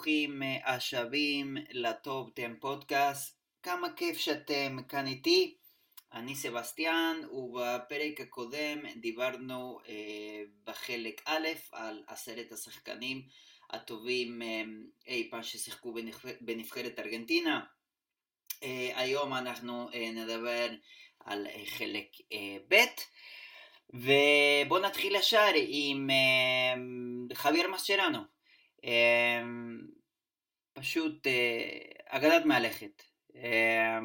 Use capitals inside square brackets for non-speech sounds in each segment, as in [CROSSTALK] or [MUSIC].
וברוכים השבים לטופ 10 פודקאסט. כמה כיף שאתם כאן איתי. אני סבסטיאן, ובפרק הקודם דיברנו אה, בחלק א' על עשרת השחקנים הטובים אה, אי פעם ששיחקו בנבחרת, בנבחרת ארגנטינה. אה, היום אנחנו אה, נדבר על אה, חלק אה, ב'. ובואו נתחיל ישר עם אה, חביר מסצ'רנו. אה, פשוט אה, אגדת מהלכת. אה,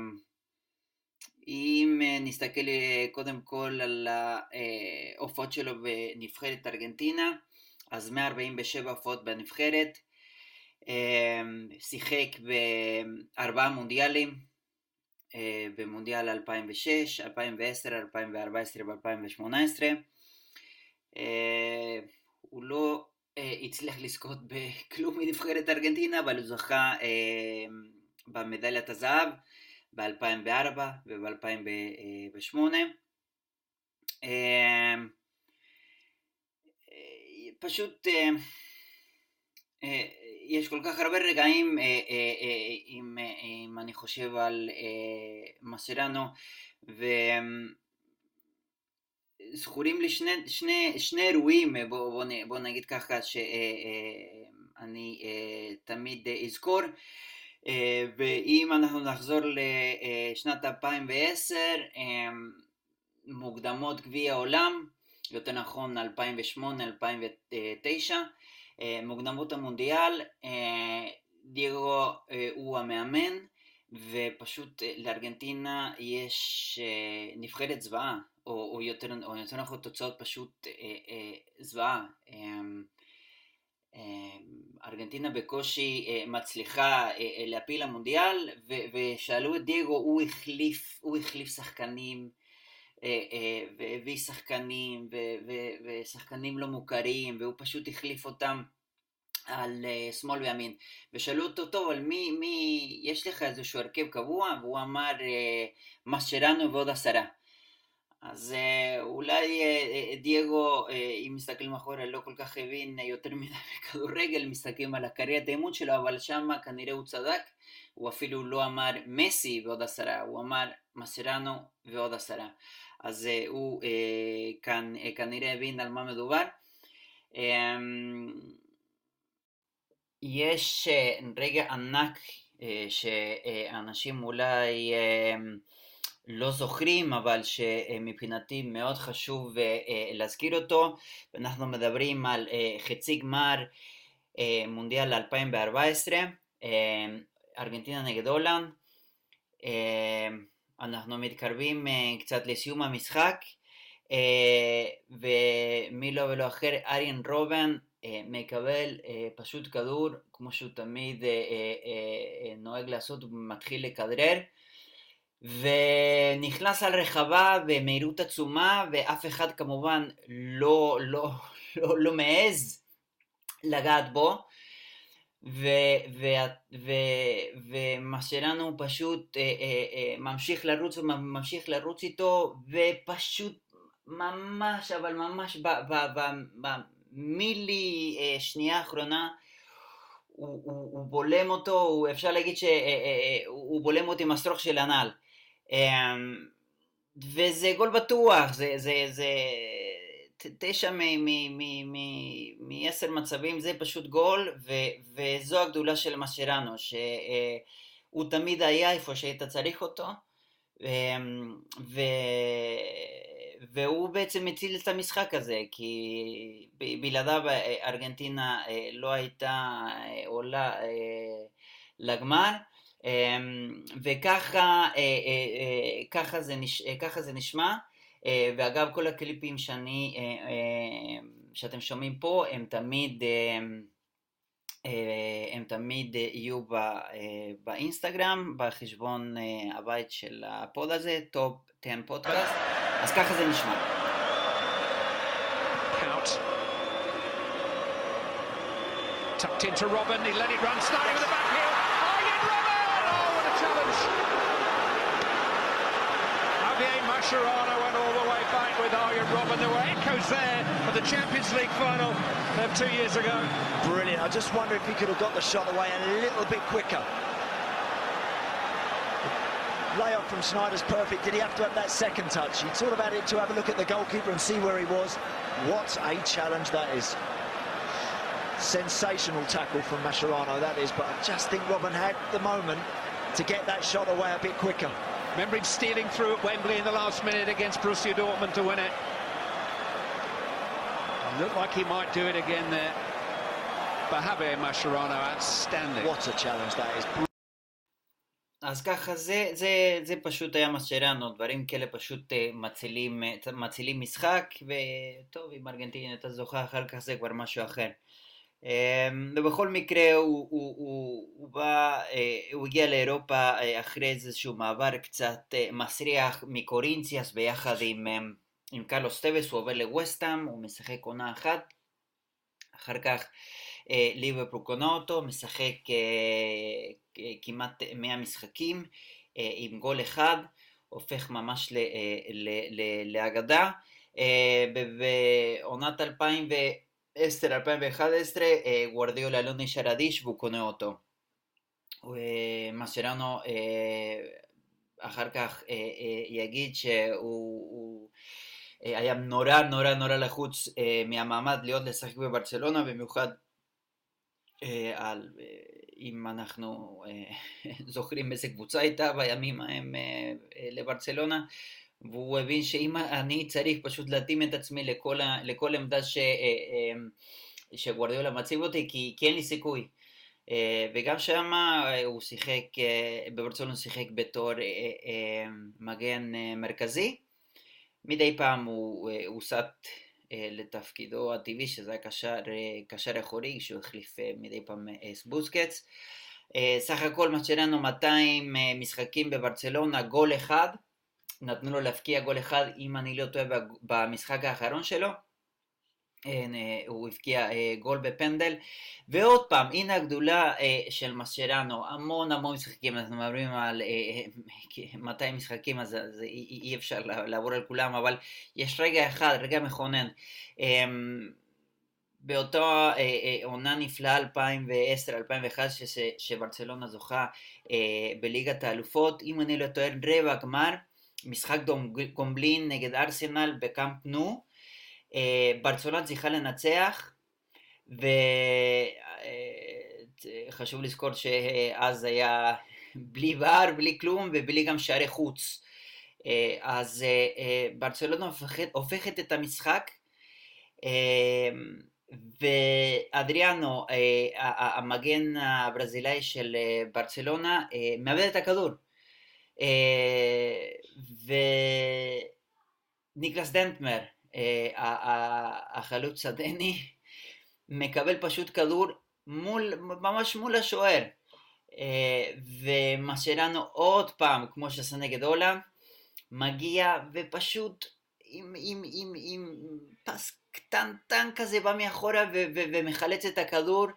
אם אה, נסתכל אה, קודם כל על ההופעות שלו בנבחרת ארגנטינה, אז 147 הופעות בנבחרת, אה, שיחק בארבעה מונדיאלים, במונדיאל 2006, 2010, 2014 ו-2018. הוא לא הצליח לזכות בכלום מנבחרת ארגנטינה, אבל הוא זכה אה, במדליית הזהב ב-2004 וב-2008. פשוט יש כל כך הרבה רגעים, אה, אה, אה, אם אני חושב על מסרנו, וזכורים לי שני, שני, שני אירועים, בוא, בוא, בוא נגיד ככה, שאני תמיד אזכור. ואם אנחנו נחזור לשנת 2010, מוקדמות גביע העולם, יותר נכון 2008-2009, אה, מוקדמות המונדיאל, אה, דייגו אה, הוא המאמן, ופשוט לארגנטינה יש נבחרת זוועה, או, או יותר, או יותר נכון תוצאות פשוט זוועה. ארגנטינה בקושי מצליחה להפיל למונדיאל, ושאלו את דייגו, הוא החליף, הוא החליף שחקנים, והביא שחקנים, ושחקנים לא מוכרים, והוא פשוט החליף אותם על שמאל וימין. ושאלו אותו, טוב, על מי, מי, יש לך איזשהו הרכב קבוע? והוא אמר, מסצ'רנו ועוד עשרה. אז אולי דייגו, אם מסתכלים אחורה, לא כל כך הבין יותר מדי [LAUGHS] בכדורגל, מסתכלים על הקריירת האימון שלו, אבל שם כנראה הוא צדק, הוא אפילו לא אמר מסי ועוד עשרה, הוא אמר מסרנו ועוד עשרה. אז הוא כאן כנראה הבין על מה מדובר. Um, יש רגע ענק שאנשים אולי uh, לא זוכרים, אבל שמבחינתי מאוד חשוב uh, uh, להזכיר אותו. אנחנו מדברים על uh, חצי גמר מונדיאל 2014, uh, ארגנטינה נגד הולנד. אנחנו מתקרבים קצת לסיום המשחק, ומי לא ולא אחר, אריאן רובן מקבל פשוט כדור, כמו שהוא תמיד נוהג לעשות, מתחיל לכדרר, ונכנס על רחבה במהירות עצומה, ואף אחד כמובן לא, לא, לא, לא מעז לגעת בו. ומה שלנו פשוט אה, אה, אה, ממשיך לרוץ וממשיך לרוץ איתו ופשוט ממש אבל ממש במילי אה, שנייה האחרונה הוא, הוא, הוא בולם אותו, הוא, אפשר להגיד שהוא אה, אה, בולם אותו עם השרוך של הנעל וזה גול בטוח, זה, זה, זה, תשע מעשר מצבים זה פשוט גול, ו, וזו הגדולה של מסצ'רנו, שהוא תמיד היה איפה שהיית צריך אותו, ו, והוא בעצם הציל את המשחק הזה, כי בלעדיו ארגנטינה לא הייתה עולה לגמר. וככה ככה זה, נש, ככה זה נשמע. אה, ואגב, כל הקליפים שאני, אה, אה, שאתם שומעים פה, הם תמיד, הם תמיד יהיו באינסטגרם, בחשבון הבית של הפוד הזה, טופ 10 פודקאסט, אז ככה זה נשמע. Tucked into Robin, he let it run, starting with the back Javier Mascherano went all the way back with Arjen Robben. There were echoes there of the Champions League final of two years ago. Brilliant. I just wonder if he could have got the shot away a little bit quicker. Layoff from Schneider's perfect. Did he have to have that second touch? He thought about it to have a look at the goalkeeper and see where he was. What a challenge that is. Sensational tackle from Mascherano, that is. But I just think Robin had the moment to get that shot away a bit quicker. Remember him stealing through at Wembley in the last minute against Borussia Dortmund to win it. Looked like he might do it again there. But Javier Mascherano, outstanding. What a challenge that is. אז ככה, זה, זה, זה פשוט היה מסצ'רנו, דברים כאלה פשוט מצילים, מצילים משחק, וטוב, אם ארגנטינה אתה זוכה אחר כך זה כבר משהו אחר. ובכל מקרה הוא, הוא, הוא, הוא בא, הוא הגיע לאירופה אחרי איזשהו מעבר קצת מסריח מקורינציאס ביחד עם, עם קרלוס טווס, הוא עובר לווסטאם, הוא משחק עונה אחת, אחר כך ליברפול קונה אותו, משחק כמעט 100 משחקים עם גול אחד, הופך ממש לאגדה. בעונת 2010-2011 גוורדיולה לא נשאר אדיש והוא קונה אותו. מסרנו אחר כך יגיד שהוא היה נורא נורא נורא לחוץ מהמעמד להיות לשחק בברצלונה, במיוחד על, אם אנחנו זוכרים איזה קבוצה הייתה בימים ההם לברצלונה, והוא הבין שאם אני צריך פשוט להתאים את עצמי לכל, לכל עמדה ש, שגוורדיולה מציב אותי, כי, כי אין לי סיכוי. וגם שם הוא שיחק, בברצלונה הוא שיחק בתור מגן מרכזי. מדי פעם הוא הוסט לתפקידו הטבעי שזה היה קשר, קשר אחורי שהוא החליף מדי פעם אס בוסקץ. סך הכל מצ'רנו 200 משחקים בברצלונה, גול אחד, נתנו לו להפקיע גול אחד אם אני לא טועה במשחק האחרון שלו. הוא הבקיע גול בפנדל. ועוד פעם הנה הגדולה של מסצ'רנו. המון המון משחקים אנחנו מדברים על 200 משחקים אז אי אפשר לעבור על כולם אבל יש רגע אחד רגע מכונן. באותה עונה נפלאה 2010-2011 שברצלונה זוכה בליגת האלופות. אם אני לא טועה רבע גמר משחק גומבלין נגד ארסנל בקאמפ נו ברצלונה צריכה לנצח, וחשוב לזכור שאז היה בלי ור, בלי כלום ובלי גם שערי חוץ. אז ברצלונה הופכת, הופכת את המשחק, ואדריאנו, המגן הברזילאי של ברצלונה, מאבד את הכדור. וניקלס דנטמר, החלוץ הדני [LAUGHS] מקבל פשוט כדור מול, ממש מול השוער. ומסרנו עוד פעם כמו שעשה נגד הולנד מגיע ופשוט עם, עם, עם, עם פס קטנטן כזה בא מאחורה ומחלץ את הכדור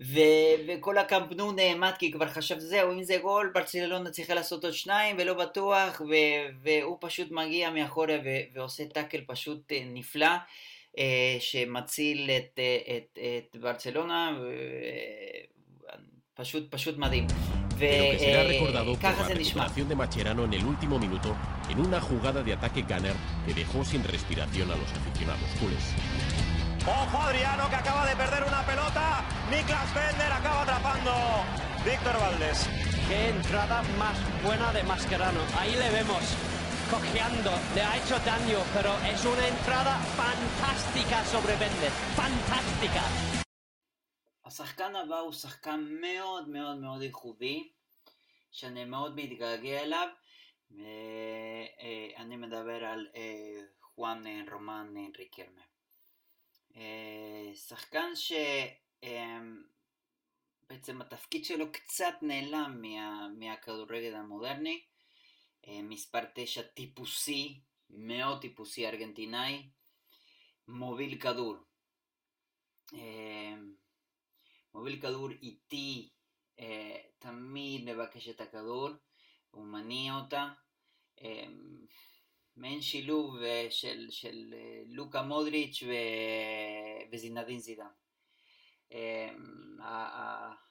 ו- וכל הקמפנו נעמד כי כבר חשב זהו אם זה גול ברצלונה צריכה לעשות עוד שניים ולא בטוח ו- והוא פשוט מגיע מאחורה ו- ועושה טאקל פשוט נפלא שמציל את, את, את ברצלונה פשוט פשוט מדהים וככה זה נשמע. de Macherano en el último minuto en una jugada de ataque gunner que dejó sin respiración a los aficionados culés. Ojo Adriano que acaba de perder una pelota. Niklas Bender acaba atrapando. Víctor Valdés. Qué entrada más buena de Mascherano. Ahí le vemos cojeando. Le ha hecho daño, pero es una entrada fantástica sobre Bender. Fantástica. השחקן הבא הוא שחקן מאוד מאוד מאוד ייחודי, שאני מאוד מתגעגע אליו, ואני מדבר על חואן רומן ריקרמה. שחקן שבעצם התפקיד שלו קצת נעלם מה, מהכדורגל המודרני, מספר תשע טיפוסי, מאוד טיפוסי ארגנטינאי, מוביל כדור. מוביל כדור איטי, תמיד מבקש את הכדור, הוא מניע אותה, מעין שילוב של, של לוקה מודריץ'. וזינדין זידן.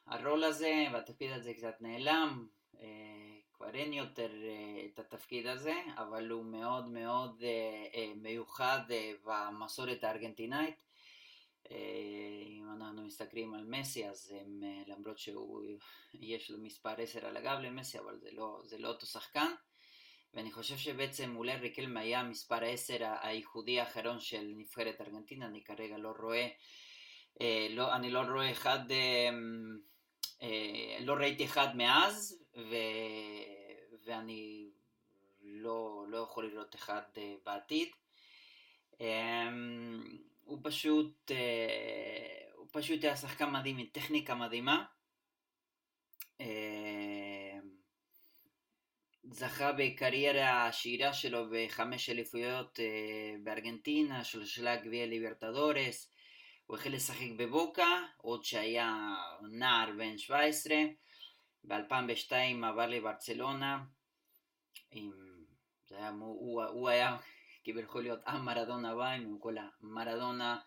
הרול הזה והתפקיד הזה קצת נעלם, כבר אין יותר את התפקיד הזה, אבל הוא מאוד מאוד מיוחד במסורת הארגנטינאית. אם אנחנו מסתכלים על מסי, אז הם, למרות שיש לו מספר 10 על הגב למסי, אבל זה לא, זה לא אותו שחקן. ואני חושב שבעצם אולי ריקלמה היה מספר 10 הייחודי האחרון של נבחרת ארגנטינה, אני כרגע לא רואה, אה, לא, אני לא רואה אחד, אה, אה, לא ראיתי אחד מאז, ו, ואני לא, לא יכול לראות אחד אה, בעתיד. אה, הוא פשוט, אה, הוא פשוט היה שחקן מדהים עם טכניקה מדהימה. אה, זכה בקריירה העשירה שלו בחמש אליפויות אה, בארגנטינה, שלושה גביע ליברטדורס. הוא החל לשחק בבוקה, עוד שהיה נער בן 17. ב-2002 עבר לברצלונה. עם... זה היה, הוא, הוא היה כביכול להיות המרדונה הבא, עם כל המרדונה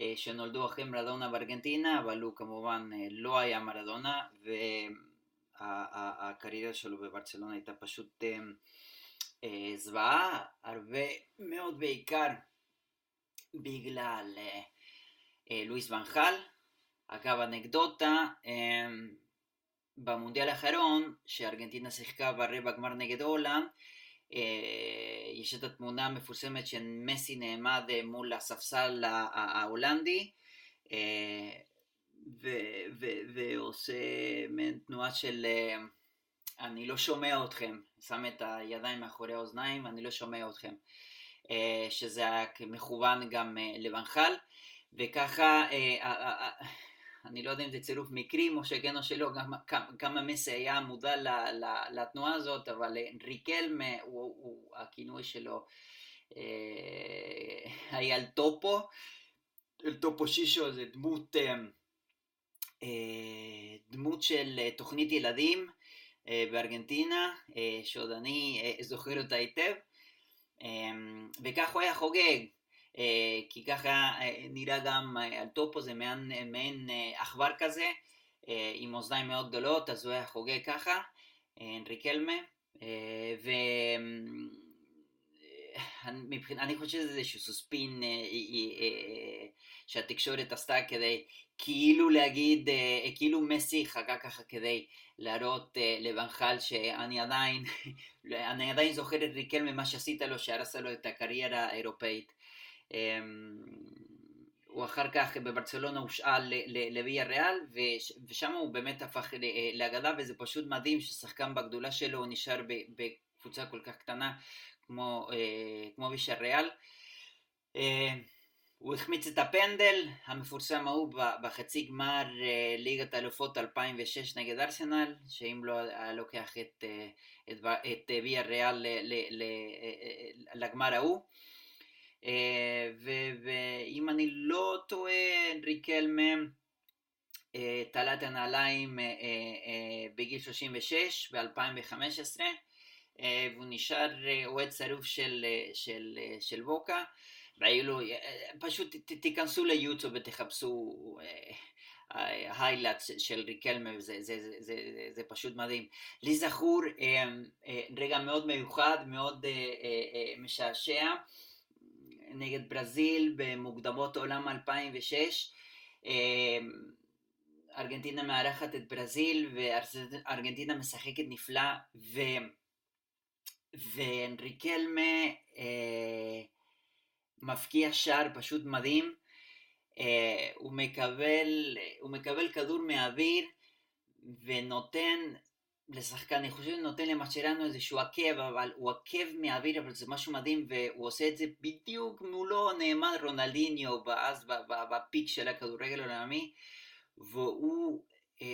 אה, שנולדו אחרי מרדונה בארגנטינה, אבל הוא כמובן אה, לא היה מרדונה, והקריירה שלו בברצלונה הייתה פשוט אה, זוועה, הרבה מאוד בעיקר בגלל לואיס ונחל. אגב, אנקדוטה, במונדיאל האחרון, שארגנטינה שיחקה ברבע גמר נגד הולנד, יש את התמונה המפורסמת של מסי נעמד מול הספסל ההולנדי ועושה מעין תנועה של אני לא שומע אתכם, שם את הידיים מאחורי האוזניים, אני לא שומע אתכם, שזה מכוון גם לבנחל וככה אני לא יודע אם זה צירוף מקרים או שכן או שלא, כמה מסי היה מודע לתנועה הזאת, אבל ריקלמה, הוא, הכינוי שלו אה, היה אל טופו, אל טופו שישו זה דמות, אה, אה, דמות של תוכנית ילדים אה, בארגנטינה, אה, שעוד אני אה, זוכר אותה היטב, אה, וכך הוא היה חוגג. אה, כי ככה אה, נראה גם על אה, זה מעין, עכבר כזה עם אוזניים מאוד גדולות אז הוא היה חוגג ככה, אנריקלמה ואני חושב שזה איזשהו ספין שהתקשורת עשתה כדי כאילו להגיד, כאילו מסי חגג ככה כדי להראות לבנחל שאני עדיין, [LAUGHS] אני עדיין זוכר את ריקל ממה שעשית לו, שהרסת לו את הקריירה האירופאית. אמ, הוא אחר כך בברצלונה הושאל לוויה ריאל ושם הוא באמת הפך לאגדה וזה פשוט מדהים ששחקן בגדולה שלו הוא נשאר בקבוצה כל כך קטנה כמו, אה, כמו וישר ריאל. אה, הוא החמיץ את הפנדל המפורסם ההוא בחצי גמר אה, ליגת האלופות 2006 נגד ארסנל, שאם לא היה לוקח את, את, את ויה ריאל לגמר ההוא. אה, ואם אני לא טועה, ריקלמה אה, תלה את הנעליים אה, בגיל 36 ב-2015 והוא נשאר אוהד שרוף של, של, של ווקה והיו לו, פשוט תיכנסו ליוטיוב ותחפשו היילאט של ריקלמה, זה, זה, זה, זה, זה פשוט מדהים. לי זכור רגע מאוד מיוחד, מאוד משעשע. נגד ברזיל במוקדמות עולם 2006. אמ, ארגנטינה מארחת את ברזיל וארגנטינה משחקת נפלא ו... ואנריקלמה אה, מפקיע שער פשוט מדהים. אה, הוא, מקבל, הוא מקבל כדור מהאוויר ונותן לשחקן, אני חושב נותן למצ'רנו איזשהו עקב, אבל הוא עקב מהאוויר, אבל זה משהו מדהים, והוא עושה את זה בדיוק מולו נאמן רונלדיניו, אז בפיק של הכדורגל העולמי, והוא אה,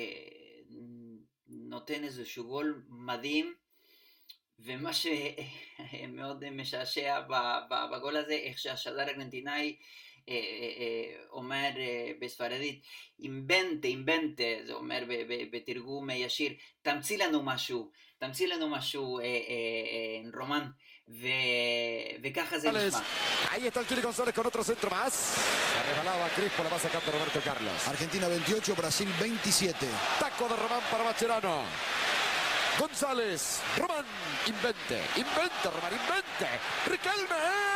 נותן איזשהו גול מדהים, ומה שמאוד [LAUGHS] משעשע בגול הזה, איך שהשדר הארגנטינאי אומר בספרדית, אינבנטה, אינבנטה, זה אומר בתרגום ישיר, תמציא לנו משהו, תמציא לנו משהו, רומן, וככה זה נשמע. Ahí está el Chile González con otro centro más. La rebalaba Crispo, la va sacando Roberto Carlos. Argentina 28, Brasil 27. Taco de Román para Macherano. González, Román, invente, invente, Román, invente. Riquelme.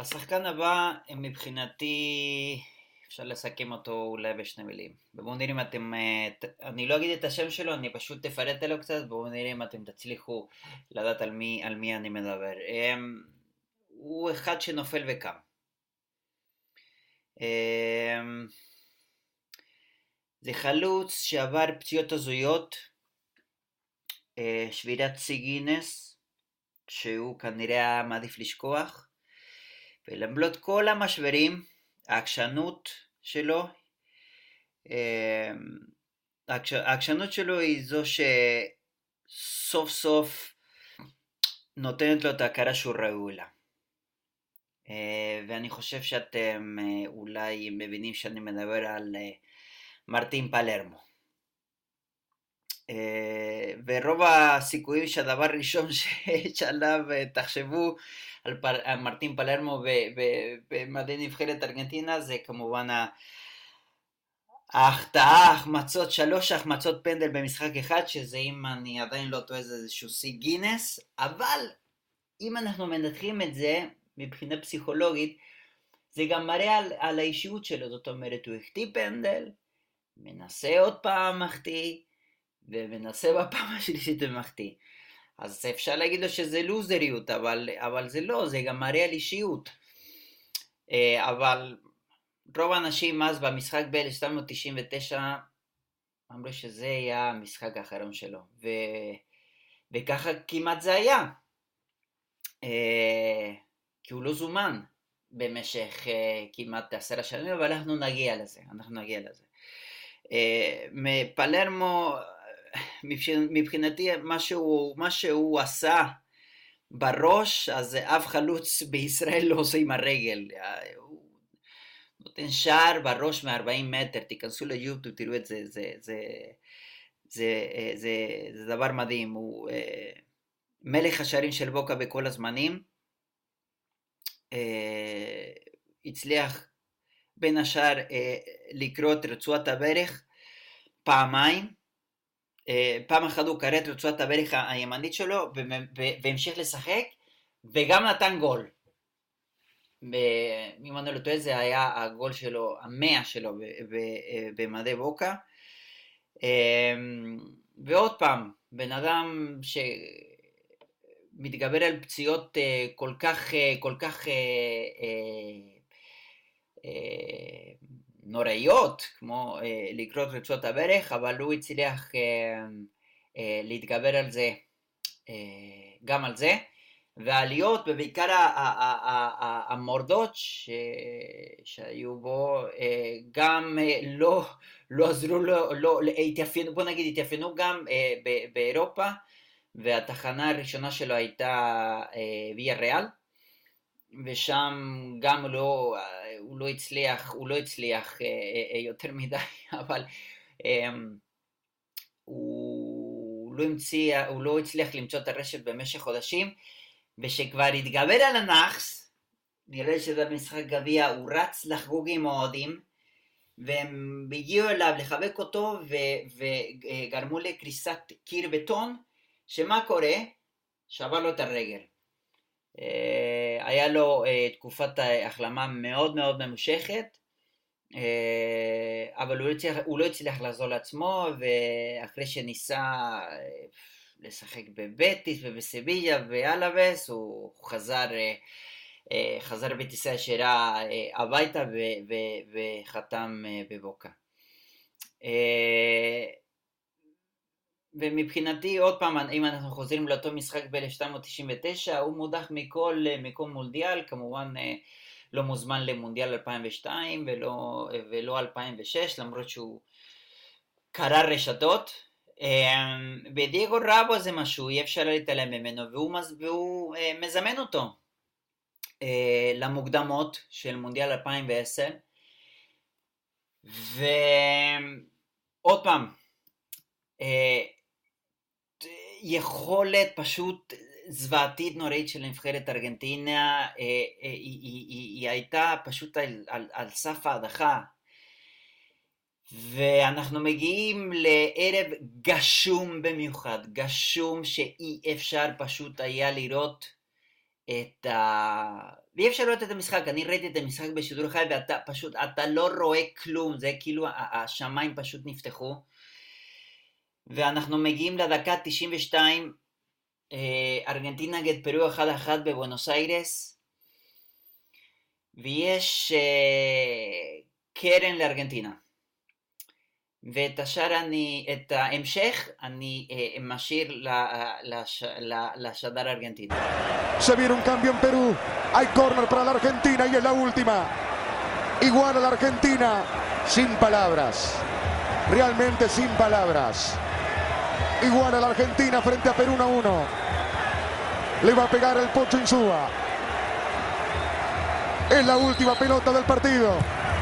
השחקן הבא, מבחינתי, אפשר לסכם אותו אולי בשני מילים. בואו נראה אם אתם... אני לא אגיד את השם שלו, אני פשוט אפרט עליו קצת, בואו נראה אם אתם תצליחו לדעת על מי, על מי אני מדבר. אמ, הוא אחד שנופל וקם. אמ, זה חלוץ שעבר פציעות הזויות, אה, שבירת שיא גינס, שהוא כנראה מעדיף לשכוח. ולמרות כל המשברים, העקשנות שלו, אמ, העקשנות שלו היא זו שסוף סוף נותנת לו את ההכרה שהוא ראוי לה. אה, ואני חושב שאתם אה, אולי מבינים שאני מדבר על אה, מרטין פלרמו. ורוב הסיכויים שהדבר הראשון [LAUGHS] שעליו תחשבו על, פל, על מרטין פלרמו במדי נבחרת ארגנטינה זה כמובן ההחטאה, החמצות, שלוש החמצות פנדל במשחק אחד, שזה אם אני עדיין לא טועה זה איזשהו שיא גינס, אבל אם אנחנו מנתחים את זה מבחינה פסיכולוגית, זה גם מראה על, על האישיות שלו, זאת אומרת הוא החטיא פנדל, מנסה עוד פעם מחטיא, ומנסה בפעם השלישית ומחטיא. אז אפשר להגיד לו שזה לוזריות, אבל, אבל זה לא, זה גם מראה על אישיות. אה, אבל רוב האנשים אז במשחק ב-1999 אמרו שזה היה המשחק האחרון שלו, ו... וככה כמעט זה היה. אה, כי הוא לא זומן במשך אה, כמעט עשרה שנים, אבל אנחנו נגיע לזה, אנחנו נגיע לזה. מפלרמו מבחינתי מה שהוא, מה שהוא עשה בראש, אז אף חלוץ בישראל לא עושה עם הרגל. הוא נותן שער בראש מ-40 מטר, תיכנסו ליוטיוב, תראו את זה, זה, זה, זה, זה, זה דבר מדהים. הוא אה, מלך השערים של בוקה בכל הזמנים. אה, הצליח בין השאר אה, לקרוא את רצועת הברך פעמיים. אה, פעם אחת הוא קרא את רצועת הברך הימנית שלו והמשיך לשחק וגם נתן גול. אם אני לא טועה זה היה הגול שלו, המאה שלו במדי בוקה. אמ, ועוד פעם, בן אדם שמתגבר על פציעות אה, כל כך, אה, כל כך נוראיות, כמו אה, לקרות רצועות הברך, אבל הוא הצליח אה, אה, להתגבר על זה, אה, גם על זה, והעליות, ובעיקר המורדות ש... שהיו בו, אה, גם אה, לא, לא עזרו לו, לא, התייפיינו, בוא נגיד, התייפיינו גם אה, באירופה, והתחנה הראשונה שלו הייתה ויה ריאל. ושם גם לא, הוא לא הצליח, הוא לא הצליח אה, אה, יותר מדי, [LAUGHS] אבל אמ, הוא לא, המציא, הוא לא הצליח למצוא את הרשת במשך חודשים, ושכבר התגבר על הנאחס, נראה שבמשחק גביע הוא רץ לחגוג עם האוהדים, והם הגיעו אליו לחבק אותו וגרמו לקריסת קיר בטון, שמה קורה? שבר לו את הרגל. אה, היה לו אה, תקופת החלמה מאוד מאוד ממושכת, אה, אבל הוא לא, הצליח, הוא לא הצליח לעזור לעצמו, ואחרי שניסה לשחק בבטיס ובסביליה ואלאבס, הוא חזר חזר בטיסה ישירה הביתה וחתם בבוקה. ומבחינתי, עוד פעם, אם אנחנו חוזרים לאותו משחק ב-1999, הוא מודח מכל מקום מונדיאל, כמובן לא מוזמן למונדיאל 2002 ולא, ולא 2006, למרות שהוא קרא רשתות. ודייגו רבו זה משהו, אי אפשר להתעלם ממנו, והוא, והוא מזמן אותו למוקדמות של מונדיאל 2010. ועוד פעם, יכולת פשוט זוועתית נוראית של נבחרת ארגנטינה, היא, היא, היא, היא הייתה פשוט על, על, על סף ההדחה. ואנחנו מגיעים לערב גשום במיוחד, גשום שאי אפשר פשוט היה לראות את ה... ואי אפשר לראות את המשחק, אני ראיתי את המשחק בשידור חי ואתה פשוט, אתה לא רואה כלום, זה כאילו השמיים פשוט נפתחו. ואנחנו מגיעים לדקה 92, ארגנטינה נגד פרו 1-1 בבואנוס איירס, ויש קרן לארגנטינה. ואת השאר אני, את ההמשך אני משאיר לשדר ארגנטינה. Se viene un cambio en Perú. Hay corner para la Argentina y es la última. Igual a la Argentina. Sin palabras. Realmente sin palabras. Igual a la Argentina frente a Perú 1 a 1. Le va a pegar el Pocho Insúa. Es la última pelota del partido.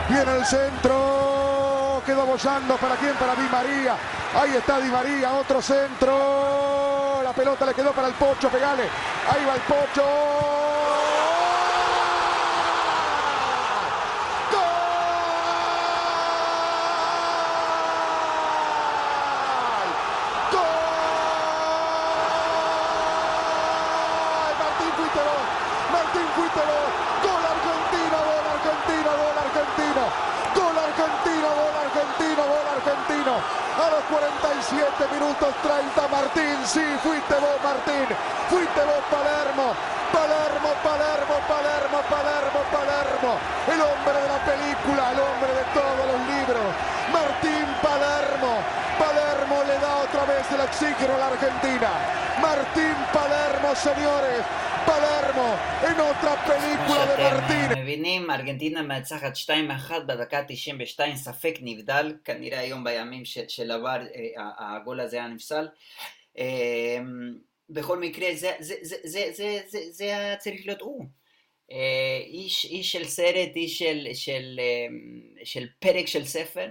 Viene el centro. Quedó bollando. ¿Para quién? Para Di María. Ahí está Di María. Otro centro. La pelota le quedó para el Pocho. Pegale. Ahí va el Pocho. La película, el hombre de todos los libros, Martín Palermo, Palermo le da otra vez el oxígeno a la Argentina, Martín Palermo, señores, פלרמו, אין אותה פליקולה למרטין. מבינים, ארגנטינה מנצחת 2-1 בדקה 92, ספק נבדל, כנראה היום בימים של, עבר הגול הזה היה נפסל. בכל מקרה, זה היה צריך להיות הוא. איש, איש של סרט, איש של, של, של פרק של ספר.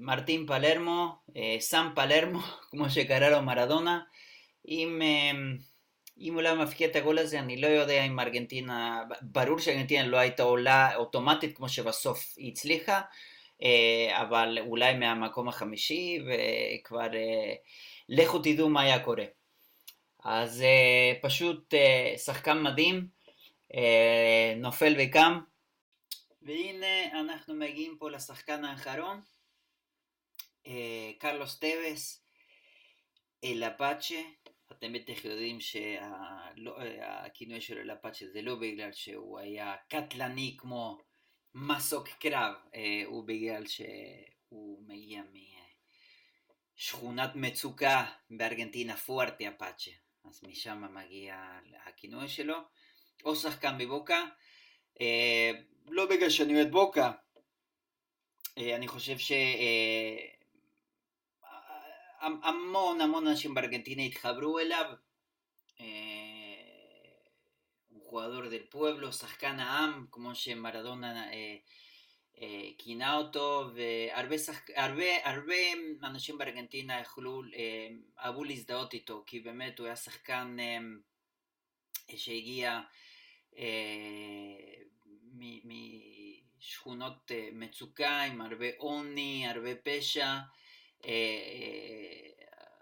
מרטין פלרמו, סם פלרמו, [LAUGHS] כמו שקרא לו מרדונה, עם... אם הוא לא מפקיע את הגול הזה, אני לא יודע אם ארגנטינה, ברור שארגנטינה לא הייתה עולה אוטומטית כמו שבסוף היא הצליחה, אבל אולי מהמקום החמישי, וכבר לכו תדעו מה היה קורה. אז פשוט שחקן מדהים, נופל וקם, והנה אנחנו מגיעים פה לשחקן האחרון, קרלוס טווס, אל אפאצ'ה, אתם בטח יודעים שהכינוי שלו לאפאצ'ה זה לא בגלל שהוא היה קטלני כמו מסוק קרב, הוא בגלל שהוא מגיע משכונת מצוקה בארגנטינה, פוארטי אפאצ'ה, אז משם מגיע הכינוי שלו. או שחקן בבוקה, לא בגלל שאני אוהד בוקה, אני חושב ש... המון המון אנשים בארגנטינה התחברו אליו. הוא חואדור דל פואבלו, שחקן העם, כמו שמרדונה כינה אותו, והרבה שחק... הרבה, הרבה אנשים בארגנטינה יכלו, אהבו להזדהות איתו, כי באמת הוא היה שחקן שהגיע משכונות מצוקה עם הרבה עוני, הרבה פשע.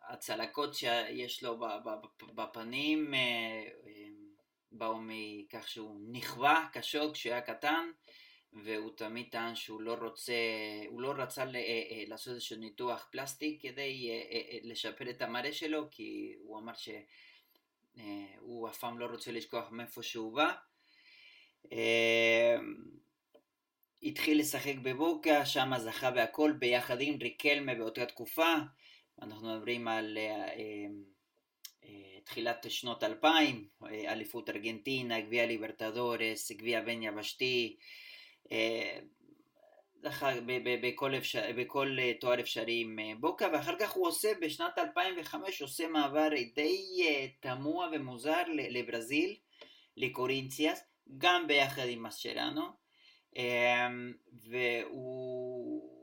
הצלקות שיש לו בפנים באו מכך שהוא נכווה קשות היה קטן והוא תמיד טען שהוא לא רוצה, הוא לא רצה לעשות איזשהו ניתוח פלסטיק כדי לשפר את המראה שלו כי הוא אמר הוא אף פעם לא רוצה לשכוח מאיפה שהוא בא. אה, התחיל לשחק בבוקה, שם זכה בהכל ביחד עם ריקלמה באותה תקופה. אנחנו מדברים על אה, אה, תחילת שנות 2000, אליפות ארגנטינה, גביע ליברטדורס, גביע בן יבשתי, זכה בכל, אפשר, בכל תואר אפשרי עם בוקה, ואחר כך הוא עושה, בשנת 2005, עושה מעבר די תמוה ומוזר לברזיל, לקורינציאס, גם ביחד עם מסצ'רנו, אמ, והוא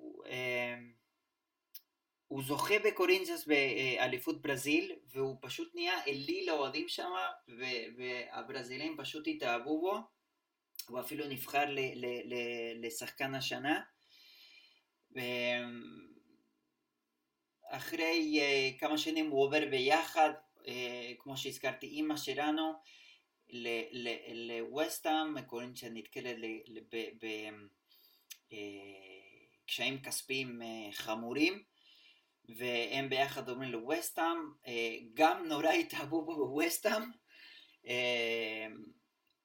הוא זוכה בקורינציאס באליפות ברזיל, והוא פשוט נהיה אליל לאוהדים שם, והברזילים פשוט התאהבו בו, הוא אפילו נבחר ל, ל, ל, לשחקן השנה. אחרי uh, כמה שנים הוא עובר ביחד, uh, כמו שהזכרתי, אימא שלנו, לווסטהאם, קורינציה נתקלת בקשיים אה, כספיים אה, חמורים, והם ביחד אומרים לווסטהאם, אה, גם נורא התאהבו בו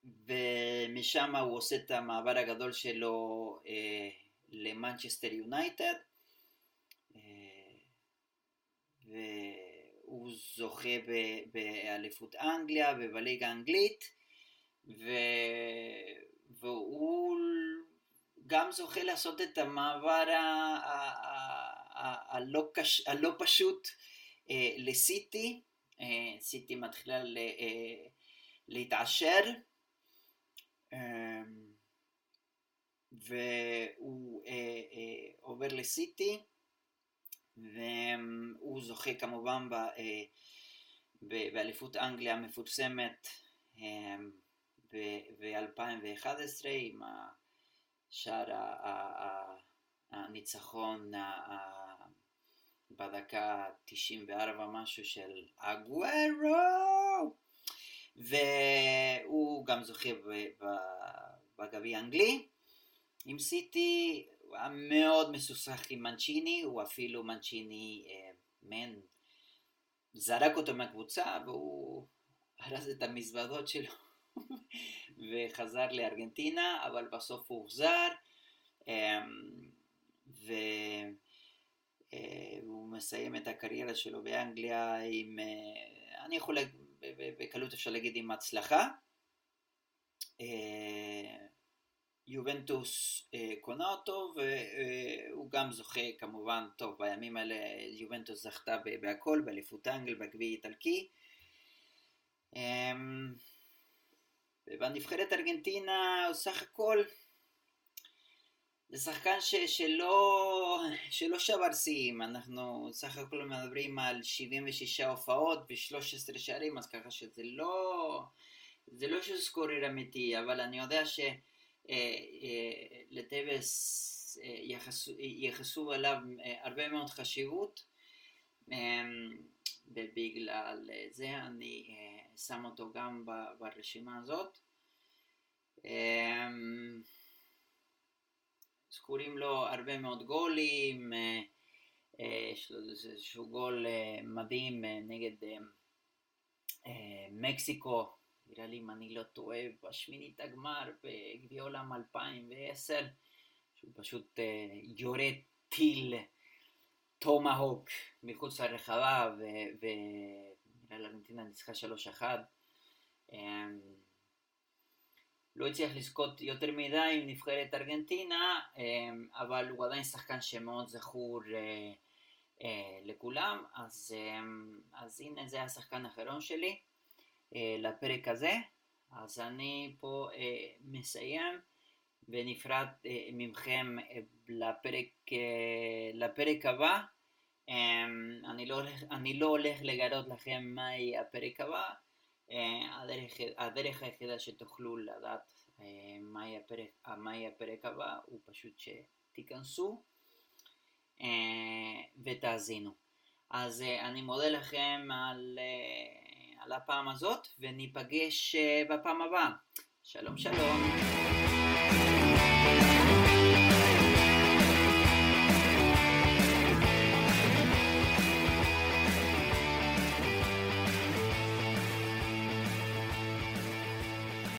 ומשם הוא עושה את המעבר הגדול שלו למנצ'סטר יונייטד. הוא זוכה באליפות אנגליה ובליגה האנגלית ו... והוא גם זוכה לעשות את המעבר. הלא, קש... הלא פשוט אה, לסיטי, אה, סיטי מתחילה ל... אה, להתעשר אה, והוא אה, אה, עובר לסיטי והוא זוכה כמובן אה, באליפות אנגליה המפורסמת ב-2011 עם שער הניצחון בדקה 94 משהו של אגוורו גם זוכה בגביע האנגלי עם סיטי הוא היה מאוד מסוסך עם מנצ'יני, הוא אפילו מנצ'יני אה, מן זרק אותו מהקבוצה והוא הרס את המזוודות שלו [LAUGHS] וחזר לארגנטינה, אבל בסוף הוא הוחזר אה, והוא מסיים את הקריירה שלו באנגליה עם, אה, אני יכול, בקלות אפשר להגיד עם הצלחה. אה, יובנטוס אה, קונה אותו והוא גם זוכה כמובן, טוב בימים האלה יובנטוס זכתה בהכל, באליפות האנגל, בגביע איטלקי. אה, בנבחרת ארגנטינה הוא סך הכל זה שחקן ש, שלא, שלא שבר שיאים, אנחנו סך הכל מדברים על 76 הופעות ו-13 שערים, אז ככה שזה לא, זה לא שזה סקורר אמיתי, אבל אני יודע ש... אה, אה, אה, יחסו אליו הרבה מאוד חשיבות ובגלל זה אני שם אותו גם ברשימה הזאת. זכורים לו הרבה מאוד גולים, יש לו איזשהו גול מדהים נגד מקסיקו נראה לי אם אני לא טועה, בשמינית הגמר בגביע עולם 2010, שהוא פשוט יורה טיל טומהוק מחוץ לרחבה, ונראה לי ארגנטינה ניצחה 3-1. Um, אמ, לא הצליח לזכות יותר מדי עם נבחרת ארגנטינה, אבל הוא עדיין שחקן שמאוד זכור לכולם, אז, אז הנה זה השחקן האחרון שלי. אה, לפרק הזה. אז אני פה אה, מסיים ונפרד אה, ממכם לפרק, לפרק הבא. אני לא, הולך, אני לא הולך לגלות לכם מהי הפרק הבא. הדרך, הדרך היחידה שתוכלו לדעת מהי הפרק, מהי הפרק הבא הוא פשוט שתיכנסו ותאזינו. אז אני מודה לכם על... לפעם הזאת, וניפגש אה, בפעם הבאה. שלום שלום.